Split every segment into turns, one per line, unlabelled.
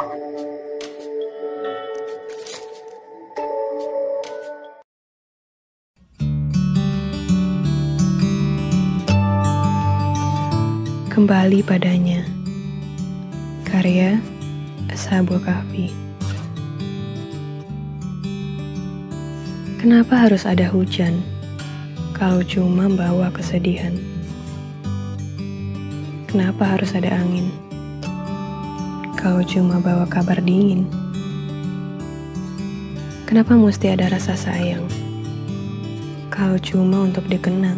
Kembali padanya. Karya Ashabul Kahfi. Kenapa harus ada hujan kalau cuma bawa kesedihan? Kenapa harus ada angin kalau cuma bawa kabar dingin? Kenapa mesti ada rasa sayang kalau cuma untuk dikenang?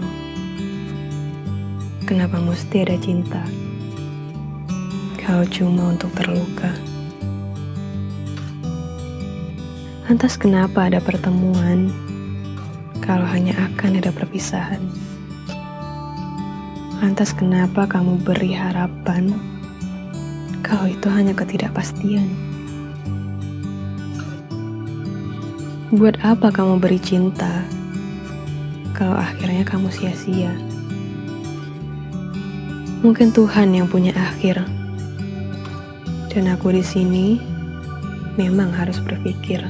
Kenapa mesti ada cinta? Kalau cuma untuk terluka. Lantas kenapa ada pertemuan kalau hanya akan ada perpisahan? Lantas kenapa kamu beri harapan kalau itu hanya ketidakpastian? Buat apa kamu beri cinta kalau akhirnya kamu sia-sia? Mungkin Tuhan yang punya akhir. Dan aku di sini memang harus berpikir.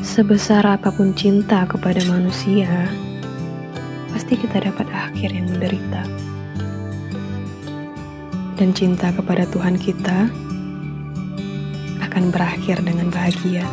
Sebesar apa pun cinta kepada manusia, pasti kita dapat akhir yang menderita. Dan cinta kepada Tuhan kita akan berakhir dengan bahagia.